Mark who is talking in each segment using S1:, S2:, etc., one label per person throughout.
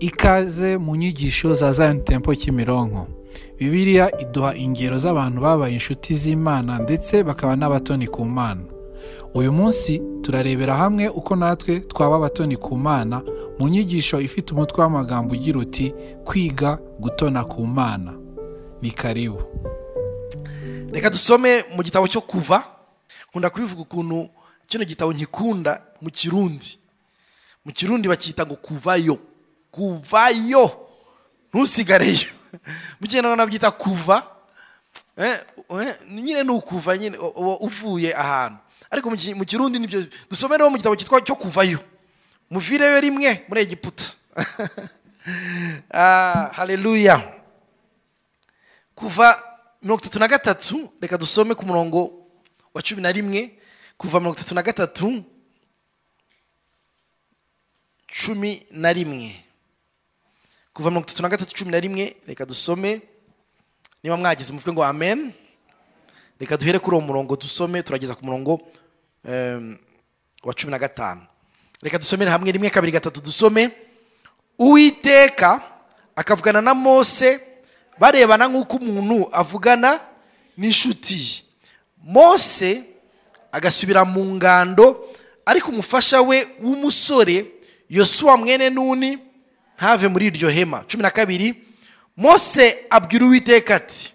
S1: ikaze mu nyigisho za Zion Temple Kimironko. Bibiliya iduha ingero z'abantu babaye inshuti z'imana ndetse bakaba n'abatoni ku mana. Uyu munsi turarebera hamwe uko natwe twaba abatoni ku mana mu nyigisho ifite umutwe w'amagambo ugira uti kwiga gutona ku mana. Ni karibu.
S2: Reka dusome mu gitabo cyo kuva. Nkunda kubivuga ukuntu kino gitabo nkikunda mu kirundi. Mu kirundi bacyita ngo kuvayo. Kuvayo ntusigareyo mu kinyarwanda babyita kuva. Eh, eh, nyine ni ukuva nyine uvuye ahantu. Ariko mu ki- mu kirundi ni byo dusome rero mu gitabo cyitwa cyo kuvayo muvireyo rimwe muri egiputa. Ah, haleluya. Kuva mirongo itatu na gatatu reka dusome ku murongo wa cumi na rimwe. Kuva mirongo itatu na gatatu cumi na rimwe. Kuva mirongo itatu na gatatu cumi na rimwe reka dusome niba mwageze muvuge ngo amen. Reka duhere kuri uwo murongo dusome turageza ku murongo wa cumi na gatanu reka dusomere hamwe rimwe kabiri gatatu dusome uwiteka akavugana na mose barebana nk'uko umuntu avugana n'inshuti mose agasubira mu ngando ariko umufasha we w'umusore yosuwa mwene nuni ntave muri iryo hema cumi na kabiri mose abwira uwiteka ati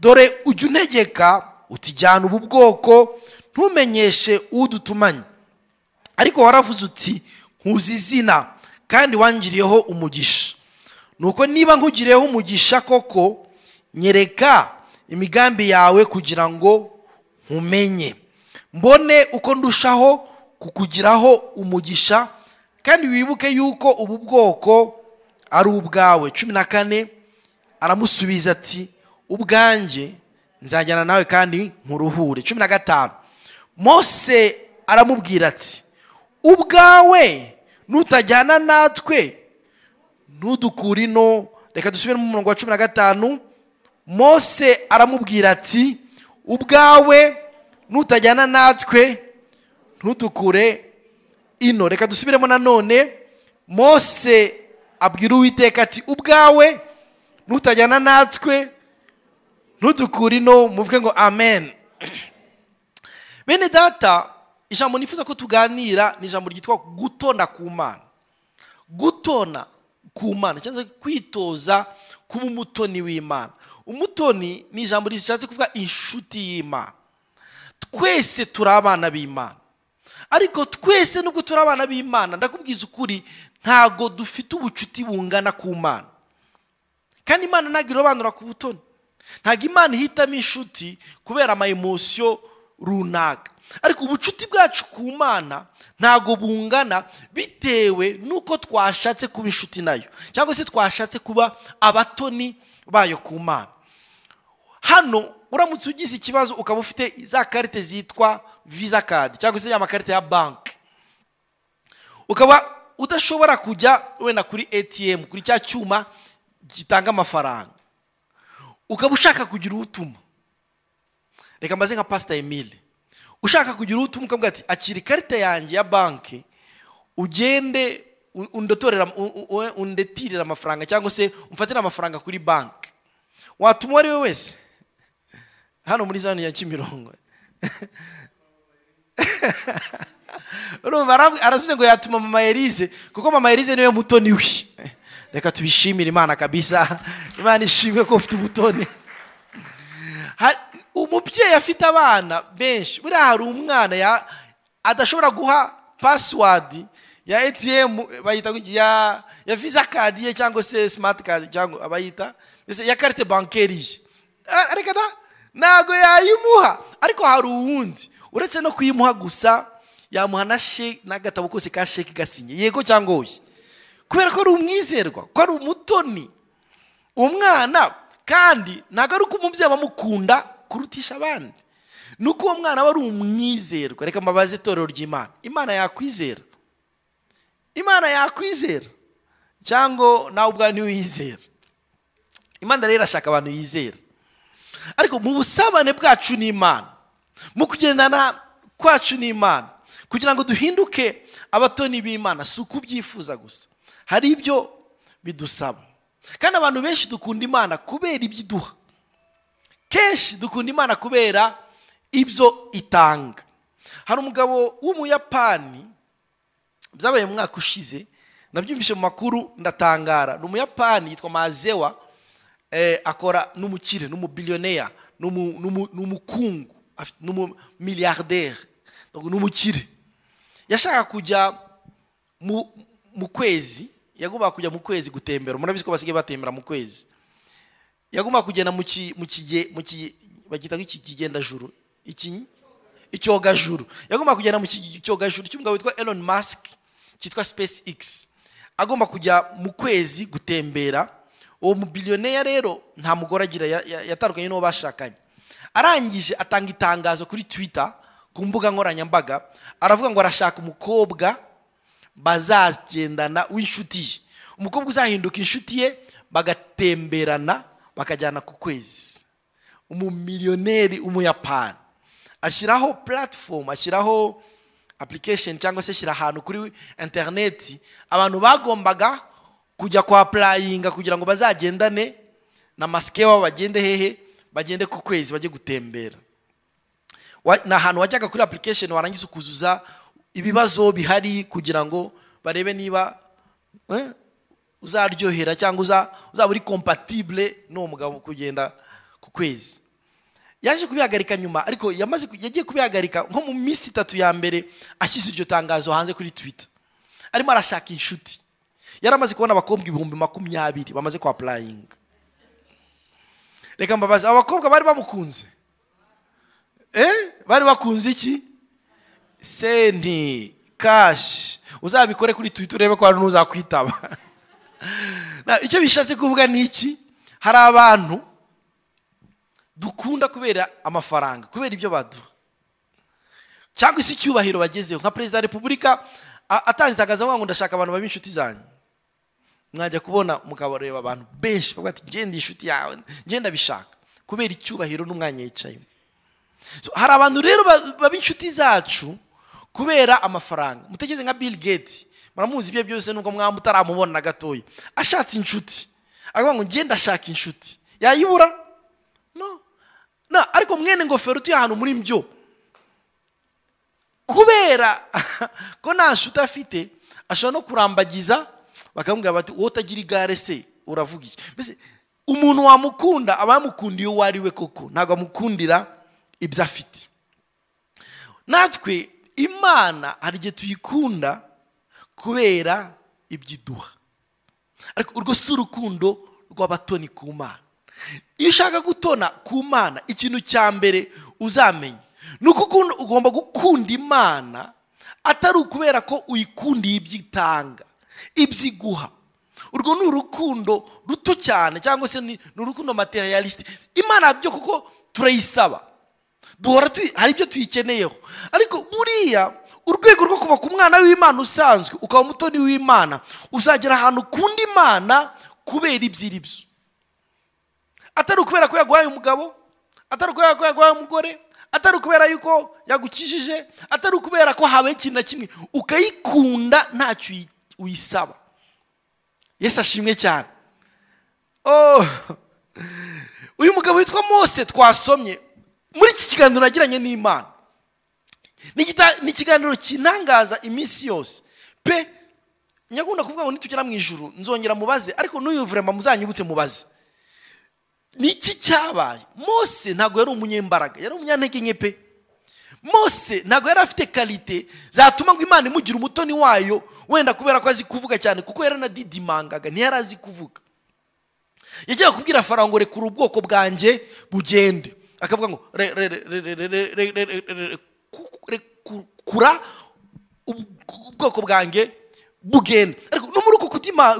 S2: dore ujya untegeka utijyana ubu bwoko ntumenyeshe udutumanye. Ariko waravuze uti nkuzi izina kandi wangiriyeho umugisha. Nuko niba nkugiriyeho umugisha koko nyereka imigambi yawe kugira ngo nkumenye. Mbone uko ndushaho kukugiraho umugisha kandi wibuke yuko ubu bwoko ari ubwawe. Cumi na kane aramusubiza ati ubwanjye nzajyana nawe kandi nkuruhure. Cumi na gatanu mose aramubwira ati ubwawe nutajyana natwe ntudukure ino. Reka dusubire mu murongo wa cumi na gatanu mose aramubwira ati ubwawe nutajyana natwe ntudukure ino. Reka dusubiremo nanone mose abwira uwiteka ati ubwawe nutajyana natwe ntudukure ino muvuge ngo amen. Bene data ijambo nifuza ko tuganira ni ijambo ryitwa gutona ku mana. Gutona ku mana cyangwa kwitoza kuba umutoni w'imana. Umutoni ni ijambo rishatse kuvuga inshuti y'imana. Twese turi abana b'imana. Ariko twese nubwo turi abana b'imana ndakubwiza ukuri ntago dufite ubucuti bungana ku mana. Kandi imana ntabwo irobanura ku butoni. Ntabwo imana ihitamo inshuti kubera ama emosiyo runaka. Ariko ubucuti bwacu ku mana ntabwo bungana bitewe n'uko twashatse kuba inshuti na yo cyangwa se twashatse kuba abatoni bayo ku mana. Hano uramutse ugize ikibazo ukaba ufite za karite zitwa visa kadi cyangwa se ya makarita ya banki ukaba udashobora kujya wenda kuri atm kuri cya cyuma gitanga amafaranga. Ukaba ushaka kugira utuma reka mbaze nka pasita emile. Ushaka kugira utuma ukavuga ati akira ikarita yanjye ya banki ugende undotorera u- u- undetirire amafaranga cyangwa se umfatire amafaranga kuri banki watuma uwo ari we wese. Hano muri zone ya kimirongo aravuze ngo yatuma mama Elise kuko mama Elise ni we mutoni we reka tubishimire imana kabisa imana ishimwe ko ufite ubutoni Ha- umubyeyi afite abana benshi buriya hari umwana adashobora guha pasiwadi ya atm bayita ya visa kadi ye cyangwa se simati kadi cyangwa abayita ya karite bankeri ye reka da ntabwo yayimuha. Ariko hari uwundi. Uretse no kuyimuha gusa yamuha n'agatabo kose ka sheki gasinye. Yego cyangwa oya? Kubera ko ari umwizerwa ko ari umutoni. Umwana kandi ntabwo ari uko umubyeyi amukunda kurutisha abandi. Ni uko uwo mwana aba ari umwizerwa. Reka mbabaze itorero ry'imana. Imana yakwizera. Imana yakwizera. Cyangwa nawe ubwawe ntiwizera. Imana rero irashaka abantu yizera ariko mu busabane bwacu n'imana mu kugendana kwacu n'imana kugira ngo duhinduke abatoni b'imana si uko ubyifuza gusa. Hari ibyo bidusaba. Kandi abantu benshi dukunda imana kubera ibyo iduha. Kenshi dukunda imana kubera ibyo itanga. Hari umugabo w'umuyapani byabaye mu mwaka ushize nabyumvise mu makuru ndatangara. Ni umuyapani yitwa mazewa. Akora n'umukire n'umubiliyoneya n'umu- n'umu- n'umukungu Donc, n'umukire yashaka kujya mu, kwezi yagombaga kujya mu kwezi gutembera. Murabizi ko basigaye batembera mu kwezi. Yagombaga kugenda mu bagita iki? Kigendajuru. Iki? Icyogajuru. Yagombaga kugenda mu cyogajuru cy'umugabo witwa Elon Musk cyitwa SpaceX. Agomba kujya mu kwezi gutembera. Uwo mubiliyoneya rero nta mugore agira ya- ya- yatandukanye n'uwo bashakanye. Arangije atanga itangazo kuri Twitter ku mbuga nkoranyambaga aravuga ngo arashaka umukobwa bazagendana w'inshuti ye. Umukobwa uzahinduka inshuti ye bagatemberana bakajyana ku kwezi. Umumiliyoneri w'umuyapani. Ashyiraho platform ashyiraho application cyangwa se ashyira ahantu kuri interineti abantu bagombaga kujya kwa purayinga kugira ngo bazagendane na masike wabo bagende hehe bagende ku kwezi bajye gutembera. Ni ahantu wajyaga kuri application warangiza ukuzuza ibibazo bihari kugira ngo barebe niba eh, uzaryohera cyangwa uza- uzaba uri compatible n'uwo mugabo kugenda ku kwezi. Yaje kubihagarika nyuma ariko yamaze yagiye kubihagarika nko mu minsi itatu ya mbere ashyize iryo tangazo hanze kuri twitter. Arimo arashaka inshuti. Yari amaze kubona abakobwa ibihumbi makumyabiri bamaze kwa purayinga reka mbabaze abo bakobwa bari bamukunze? Eh? Bari bakunze iki? Senti kashi uzabikore kuri twitter urebe ko hari n'uzakwitaba. Icyo bishatse kuvuga ni iki? Hari abantu dukunda kubera amafaranga kubera ibyo baduha. Cyangwa se icyubahiro bagezeho. Nka perezida wa repubulika atanze itangazo avuga ngo ndashaka abantu baba inshuti zanyu. Mwajya kubona mukabareba abantu benshi bavuga ati ngenda inshuti yawe ngenda bishaka kubera icyubahiro n'umwanya yicayemo. Hari abantu rero ba- baba inshuti zacu kubera amafaranga. Mutegeze nka bill gates. Muramuzi ibyo byose nubwo mwaba mutaramubona na gatoya. Ashatse inshuti. Akavuga ngo ngenda ashaka inshuti. Yayibura? No. No ariko mwene ngofero utuye ahantu muri byo kubera ko nta nshuti afite ashobora no kurambagiza bakamubwira bati wowe utagira igare se? Uravuga iki? Mbese umuntu wamukunda aba yamukundiye uwo ari we koko. Ntabwo amukundira ibyo afite. Natwe imana hari igihe tuyikunda kubera ibyo iduha ariko urwo si urukundo rw'abatoni ku mana. Iyo ushaka gutona ku mana ikintu cya mbere uzamenya ni uko ugomba gukunda imana atari ukubera ko uyikundiye ibyo itanga. Ibyo iguha urwo ni urukundo ruto cyane cyangwa se ni urukundo materialiste. Imana byo kuko turayisaba. Duhora hari ibyo tuyikeneyeho ariko buriya urwego rwo kuva ku mwana w'imana usanzwe ukaba umutoni w'imana uzagera ahantu ukunda imana kubera ibyo iri byo atari ukubera ko yaguhaye umugabo atari ukubera ko yaguhaye umugore atari ukubera yuko yagukijije atari ukubera ko habaye ikintu na kimwe. Ukayikunda ntacyo uyi- uyisaba yesu ashimwe cyane. Oh uyu mugabo witwa mose twasomye. Muri iki kiganiro nagiranye n'imana. Ni ikiganiro kinangaza iminsi yose. Pe nyakunda kuvuga ngo nitugera mu ijuru nzongera mubaze ariko n'uyu vurema muzanyibutse mubaze. Ni iki cyabaye? Mose ntabwo yari umunyembaraga yari umunyantege nke pe. mose ntabwo yari afite karite zatuma ngo imana imugira umutoni wayo wenda kubera ko azi kuvuga cyane kuko yaradidimangaga ntiyari azi kuvuga yagiye kubwira farawo ngo rekura ubwoko bwanjye bugende akavuga ngo rekura ubwoko bwanjye bugende ariko no muri uko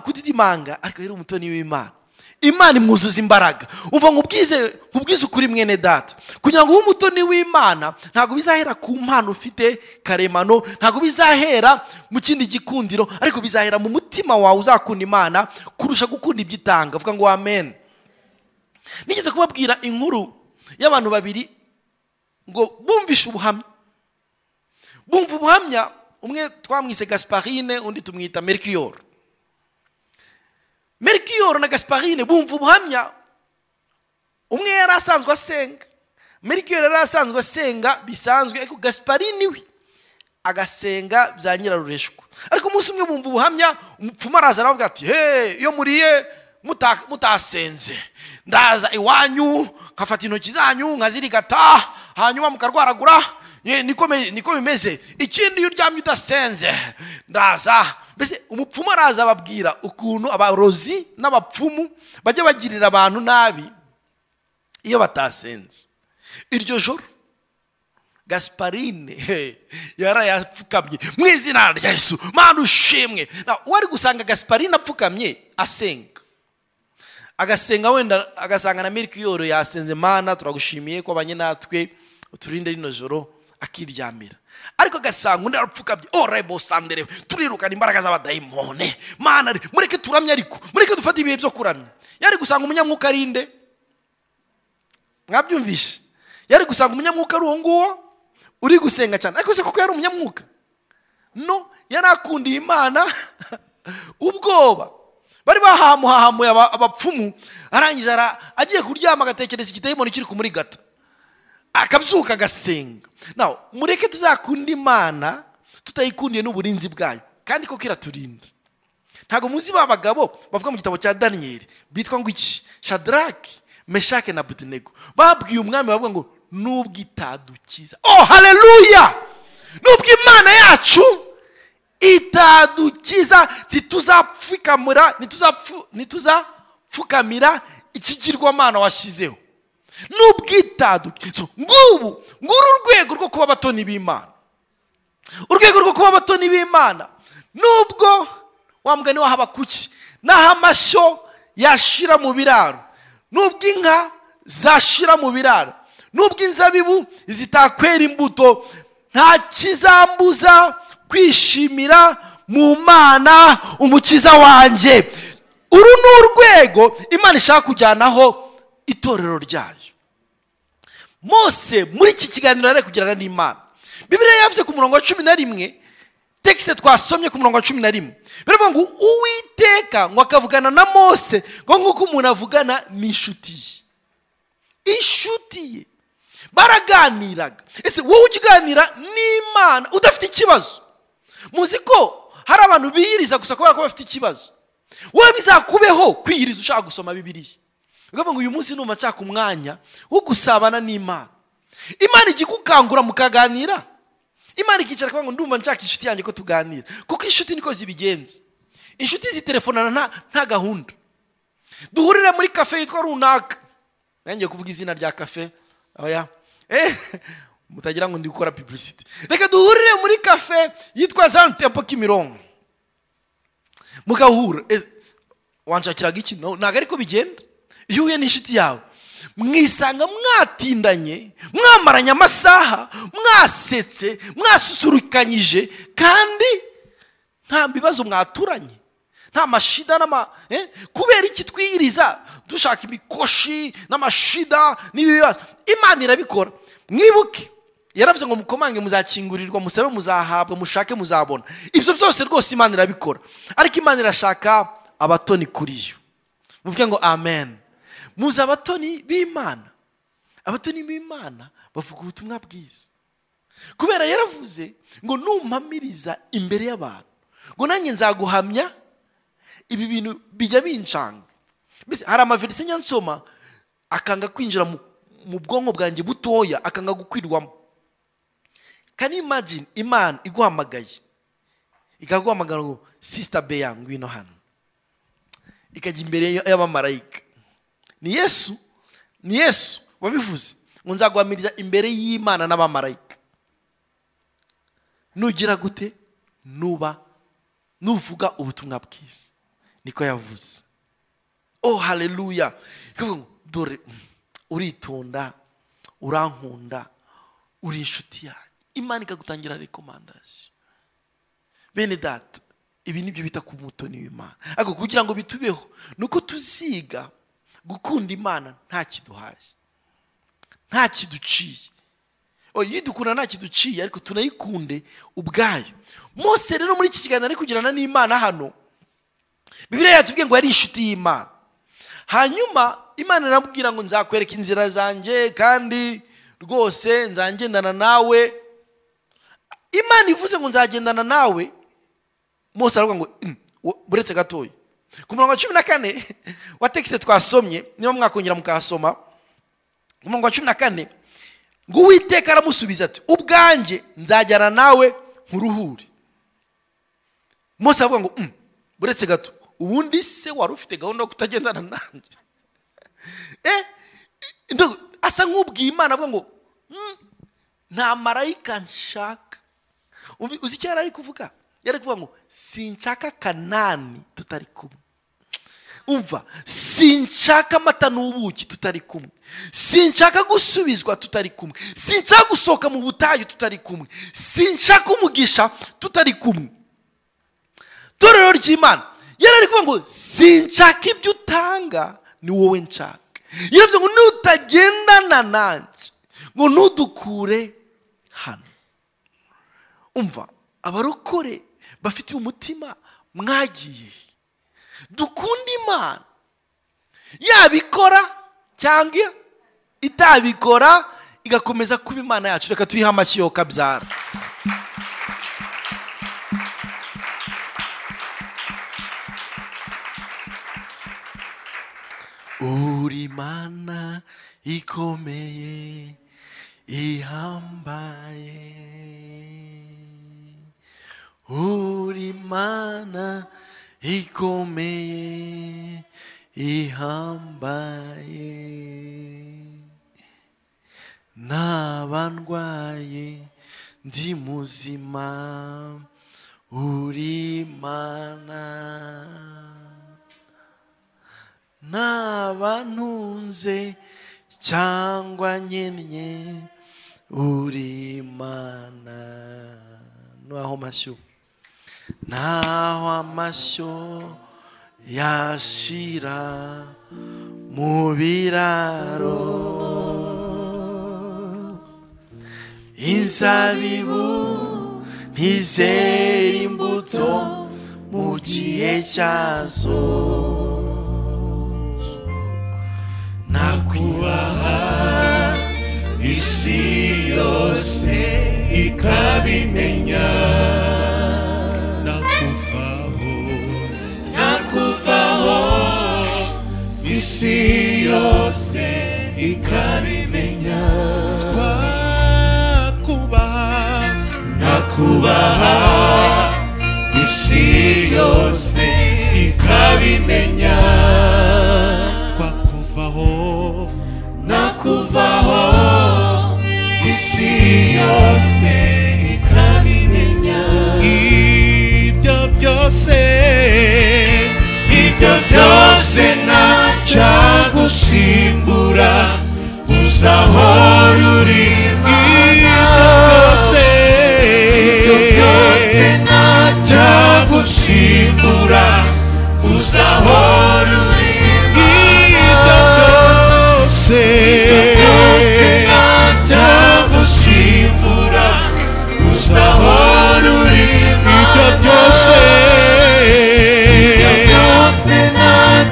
S2: kudidimanga ariko yari umutoni w'imana imana imwuzuza imbaraga. Uva ngo ubwize ubwize ukuri mwene data. Kugira ngo ube umutoni w'imana ntabwo bizahera ku mpano ufite karemano. Ntabwo bizahera mu kindi gikundiro ariko bizahera mu mutima wawe uzakunda imana kurusha gukunda ibyo itanga avuga ngo amen. Nigeze kubabwira inkuru y'abantu babiri ngo bumvishe ubuhamya. Bumva ubuhamya umwe twamwise gasparine undi tumwita mercure merikiyoro na gasiparine bumva ubuhamya umwe yari asanzwe asenga. Merikiyoro yari asanzwe asenga bisanzwe ariko gasiparine we agasenga bya nyirarureshwa. Ariko umunsi umwe bumva ubuhamya umupfumu araza aravuga ati he iyo muriye muta- mutasenze. Ndaza iwanyu nkafata intoki zanyu nkazirigata hanyuma mukarwaragura. Niko bimeze. Ikindi iyo uryamye udasenze ndaza mbese umupfumu araza ababwira ukuntu abarozi n'abapfumu bajya bagirira abantu nabi iyo batasenze. Iryo joro gasiparine yarayapfukamye. Mu izina rya yesu mpande ushimwe. Uwari gusanga gasiparine apfukamye asenga. Agasenga wenda agasanga na miliki yasenze mana turagushimiye ko abanye natwe uturinde rino joro akiryamira. Ariko agasanga undi arapfukamye orebo sandere turirukana imbaraga z'abadayimone mana re, mureke turamye ariko mureke dufate ibihe byo kuramya. Yari gusanga umunyamwuka arinde mwabyumvishe yari gusanga umunyamwuka ari uwo nguwo? Uri gusenga cyane? Ariko se koko yari umunyamwuka? No yari akundiye imana. Ubwoba. Bari bahamuhahamuye aba- abapfumu. Arangije ara- agiye kuryama agatekereza ikidayimoni kiri kumurigata. Akabyuka agasenga. Nawe mureke tuzakunde imana tutayikundiye n'uburinzi bwayo. Kandi koko iraturinda. Ntabwo muzi ba bagabo bavuga mu gitabo cya daniyeli bitwa ngo iki? Shadaraki meshake na budinego babwiye umwami bavuga ngo nubwo itadukiza. Oh haleluya nubwo imana yacu itadukiza ntituzapfukamira ntituzapfu- ntituzapfukamira ikigirwamana washyizeho nubwo itadukiza ngubu nguru urwego rwo kuba abatoni b'imana. Urwego rwo kuba abatoni b'imana. Nubwo wa mugani wa habakuki n'aho amashyo yashira mu biraro. Nubwo inka zashira mu biraro. Nubwo inzabibu zitakwera imbuto. Nta kizambuza kwishimira mu mana umukiza wanjye. Uru ni urwego imana ishaka kujyanaho itorero ryayo. Mose muri iki kiganiro ari kugirana n'imana. Bibiriya yavuze ku murongo wa cumi na rimwe tekisite twasomye ku murongo wa cumi na rimwe. Biravuga ngo uwiteka ngo akavugana na mose ngo nk'uko umuntu avugana n'inshuti ye. Inshuti ye. Baraganiraga. Ese wowe ujya uganira n'imana udafite ikibazo? Muzi ko hari abantu biyiriza gusa kubera ko bafite ikibazo. Wowe bizakubeho kwiyiriza ushaka gusoma bibiriya ngo uyu munsi numva nshaka umwanya wo gusabana n'imana. Imana ijya ikukangura mukaganira. Imana ikicara kuvuga ngo ndumva nshaka inshuti yanjye ko tuganira. Kuko inshuti niko zibigenza. Inshuti zitelefonana nta, gahunda. Duhurire muri kafe yitwa runaka. Nanjye kuvuga izina rya kafe eh mutagira ngo ndi gukora publicity. Reka duhurire muri kafe yitwa Zion Temple Kimironko. Mugahura. Eh, wanshakiraga iki? Ntabwo ariko bigenda. Iyo uhuye n'inshuti yawe. Mwisanga mwatindanye mwamaranye amasaha mwasetse mwasusurukanyije kandi nta bibazo mwaturanye. Nta mashida n'ama eh? kubera iki twiyiriza dushaka imikoshi n'amashida n'ibibazo imana irabikora. Mwibuke yaravuze ngo mukomange muzakingurirwa musabe muzahabwa mushake muzabona. Ibyo byose rwose imana irabikora. Ariko imana irashaka abatoni kuri yo. Muvuge ngo amen. Muzi abatoni b'imana. Abatoni b'imana bavuga ubutumwa bwiza. Kubera yaravuze ngo numpamiriza imbere y'abantu ngo nanjye nzaguhamya ibi bintu bijya bincanga mbese hari amaverise nyansoma akanga kwinjira mu, bwonko bwanjye butoya akanga gukwirwamo. You imagine imana iguhamagaye? Ikaguhamagara ngo sister beya ngwino hano. Ikajya imbere y'abamarayika ni yesu. Ni yesu. Wabivuze. Ngo nzaguhamiriza imbere y'imana n'abamarayika nugira gute? Nuba. Nuvuga ubutumwa bwiza. Niko yavuze. Oh ngo dore mm, uritonda urankunda uri inshuti yanjye. Imana ikagutangira rekomandasiyo bene data ibi ni byo bita ku mutoni w'imana. Ariko kugira ngo bitubeho ni uko tuziga gukunda imana nta kiduhaye. Nta kiduciye. Iyo dukunda nta kiduciye ariko tunayikunde ubwayo. Mose rero muri iki kiganiro ari kugirana n'imana hano. Bibiliya yatubwiye ngo yari inshuti y'imana. Hanyuma imana iramubwira ngo nzakwereka inzira zanjye kandi rwose nzagendana nawe. Imana ivuze ngo nzagendana nawe. Mose aravuga ngo "Mm, buretse gatoya. Ku murongo wa cumi na kane wa tekisite twasomye niba mwakongera mukahasoma ku murongo wa cumi na kane ngo uwiteka aramusubiza ati ubwanjye nzajyana nawe nkuruhure. Mose aravuga ngo "Mm, buretse gato ubundi se wari ufite gahunda yo kutagendana nanjye? Eh asa nk'ubwiye imana avuga ngo "Mm, nta marayika nshaka. Uzi icyo yari ari kuvuga? Yari ari kuvuga ngo sinshaka kanani tutari kumwe. Umva sinshaka amata n'ubuki tutari kumwe. Sinshaka gusubizwa tutari kumwe. Sinshaka gusohoka mu butayu tutari kumwe. Sinshaka umugisha tutari kumwe. Torero ry'imana yari ari kuvuga ngo sinshaka ibyo utanga ni wowe nshaka. Yaravuze ngo nutagendana nanjye ngo ntudukure hano. Umva abarokore bafitiye umutima mwagiye. Dukunda imana. Yabikora cyangwa itabikora igakomeza kuba imana yacu. Reka tuyihe amashyi yo kabyara. Uri imana ikomeye ihambaye ikomeye ihambaye naba ndwaye ndi muzima uri imana naba ntunze cyangwa nkennye uri imana naho mashyo naho amashyo yashira mu biraro inzabibu ntizera imbuto mu gihe cyazo nakubaha
S3: isi yose ikabimenya nakuvaho isi yose ikabimenya twakuvaho. Nakuvaho. Isi yose ikabimenya ibyo byose ibyo byose nta cyagusimbura uzahora uri cyagusimbura uzahora uri ibyo byose cyagusimbura uzahora uri ibyo byose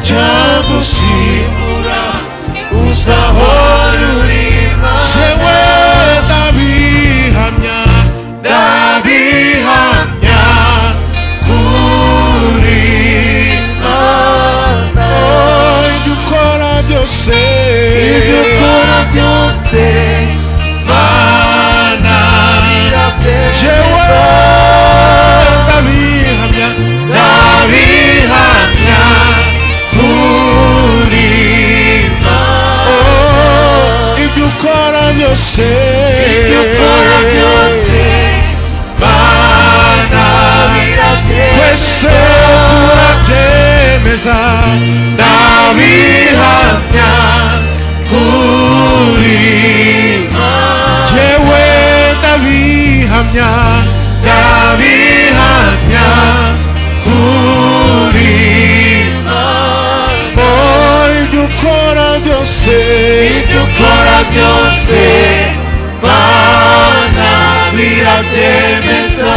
S3: cyagusimbura jewe ndabihamya ndabihamya kuri mana ibyo ukora byose ibyo ukora byose mana twese turabyemeza ndabihamya ndabihamya kuri oh ibyo ukora byose ibyo ukora byose mana birabyemeza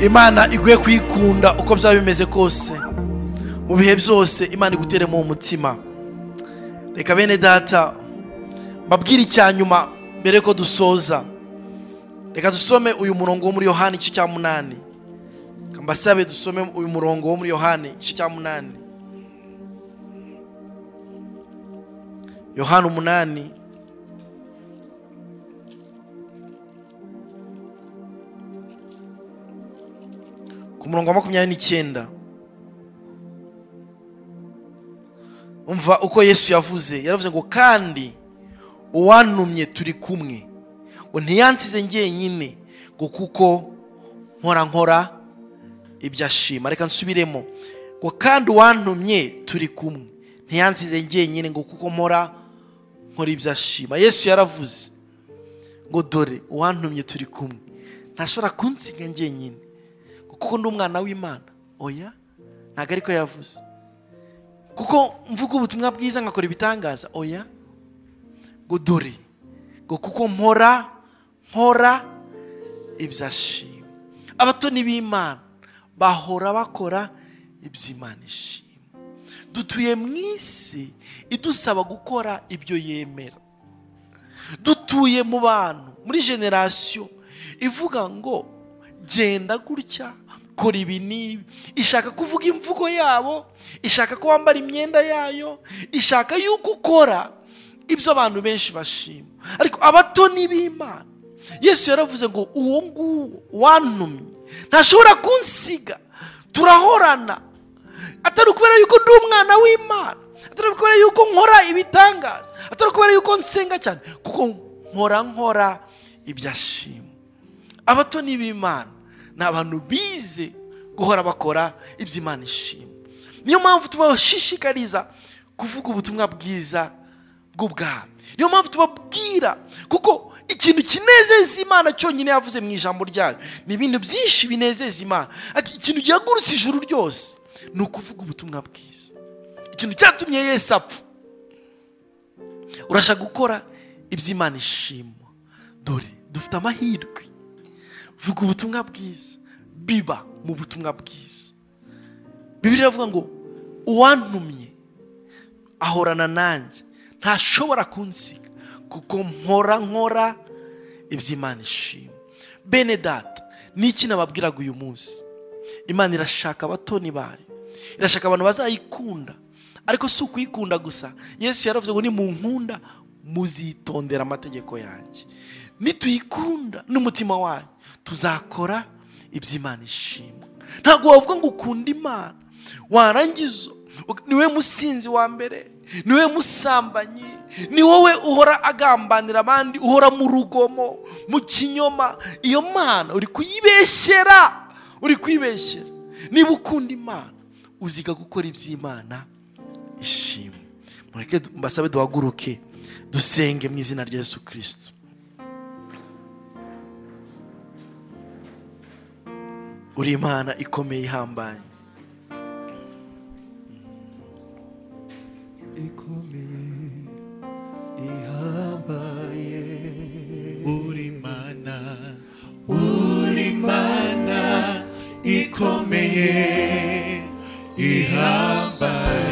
S2: imana iguye kuyikunda uko byaba bimeze kose. Mu bihe byose imana iguteremo umutima reka bene data mbabwire icya nyuma. Mbere ko dusoza. Reka dusome uyu murongo wo muri yohani igice cya munani. Mbasabe dusome uyu murongo wo muri yohani igice cya munani. Yohani umunani. Ku murongo wa makumyabiri n'icyenda. Umva uko yesu yavuze. Yaravuze ngo kandi uwantumye turi kumwe. Ntiyansize njyenyine ngo kuko nkora nkora ibyo ashima reka nsubiremo. Ngo kandi uwantumye turi kumwe ntiyansize njyenyine ngo kuko mpora nkora ibyo ashima yesu yaravuze ngo dore uwantumye turi kumwe. Ntashobora kunsiga njyenyine ngo kuko ndi umwana w'imana. Oya ntabwo ariko yavuze. Kuko mvuga ubutumwa bwiza nkakora ibitangaza. Oya ngo dore ngo kuko mpora nkora ibyo ashima abatoni b'imana bahora bakora ibyo imana ishima dutuye mu isi idusaba gukora ibyo yemera. Dutuye mu bantu muri generasiyo ivuga ngo genda gutya kora ibi n'ibi. Ishaka kuvuga imvugo yabo ishaka ko wambara imyenda yayo ishaka yuko ukora ibyo abantu benshi bashima. Ariko abatoni b'imana yesu yaravuze ngo uwo nguwo wantumye. Ntashobora kunsiga. Turahorana. Atari ukubera yuko ndi umwana w'imana. Atari ukubera yuko nkora ibitangaza. Atari ukubera yuko nsenga cyane. Kuko nkora nkora ibyo ashima. Abatoni b'imana ni abantu bize guhora bakora ibyo imana ishima. Niyo mpamvu tubashishikariza kuvuga ubutumwa bwiza bw'ubwami niyo mpamvu tubabwira kuko ikintu kinezeza imana cyonyine yavuze mu ijambo ryayo. Ni ibintu byinshi binezeza imana. Ikintu gihagurutse ijuru ryose ni ukuvuga ubutumwa bwiza. Ikintu cyatumye yesu apfa. Urashaka gukora ibyo imana ishima dore dufite amahirwe. Vuga ubutumwa bwiza. Biba mu butumwa bwiza. Bibiri iravuga ngo uwantumye ahorana nanjye. Ntashobora kunsiga. Kuko nkora ibyo imana ishima bene data niki nababwiraga uyu munsi? Imana irashaka abatoni bayo irashaka abantu bazayikunda. Ariko si ukuyikunda gusa. Yesu yaravuze ngo ni mu nkunda muzitondera amategeko yanjye. Nituyikunda n'umutima wanyu. Tuzakora ibyo imana ishima ntabwo wavuga ngo ukunda imana. Warangiza. Niwe musinzi wa mbere. Ni we musambanyi. Ni wowe uhora agambanira abandi uhora mu rugomo mu kinyoma. Iyo mana uri kuyibeshyera uri kuyibeshyera niba ukunda imana uziga gukora iby'imana ishima mureke mbasabe duhaguruke dusenge mu izina rya yesu kirisito uri imana ikomeye ihambaye
S3: ikomeye ihambaye. Uri mana uri mana ikomeye ihambaye.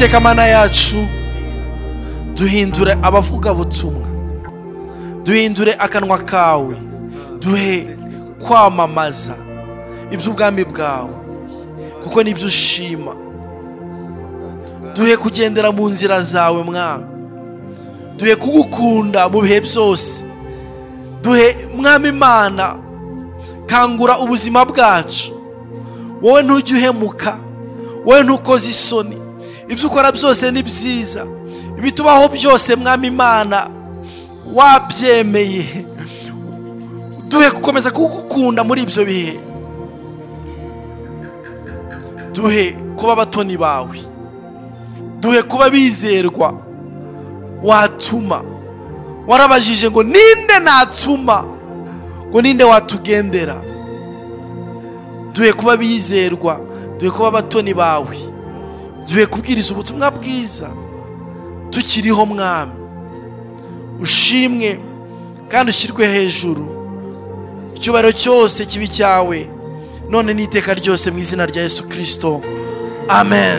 S2: Witeka mana yacu duhindure abavugabutumwa duhindure akanwa kawe duhe kwamamaza iby'ubwami bwawe kuko ni byo ushima. Duhe kugendera mu nzira zawe mwami. Duhe kugukunda mu bihe byose. Duhe mwami imana kangura ubuzima bwacu. Wowe ntujye uhemuka wowe ntukoze isoni. Ibyo ukora byose ni byiza. Ibitubaho byose mwami imana wabyemeye. Duhe gukomeza kugukunda muri ibyo bihe. Duhe kuba abatoni bawe. Duhe kuba bizerwa. Watuma. Warabajije ngo ninde natuma? Ngo ninde watugendera? Duhe kuba bizerwa. Duhe kuba abatoni bawe. Duhe kubwiriza ubutumwa bwiza. Tukiriho mwami. Ushimwe kandi ushyirwe hejuru. Icyubahiro cyose kibi cyawe. None n'iteka ryose mu izina rya yesu kirisito amen.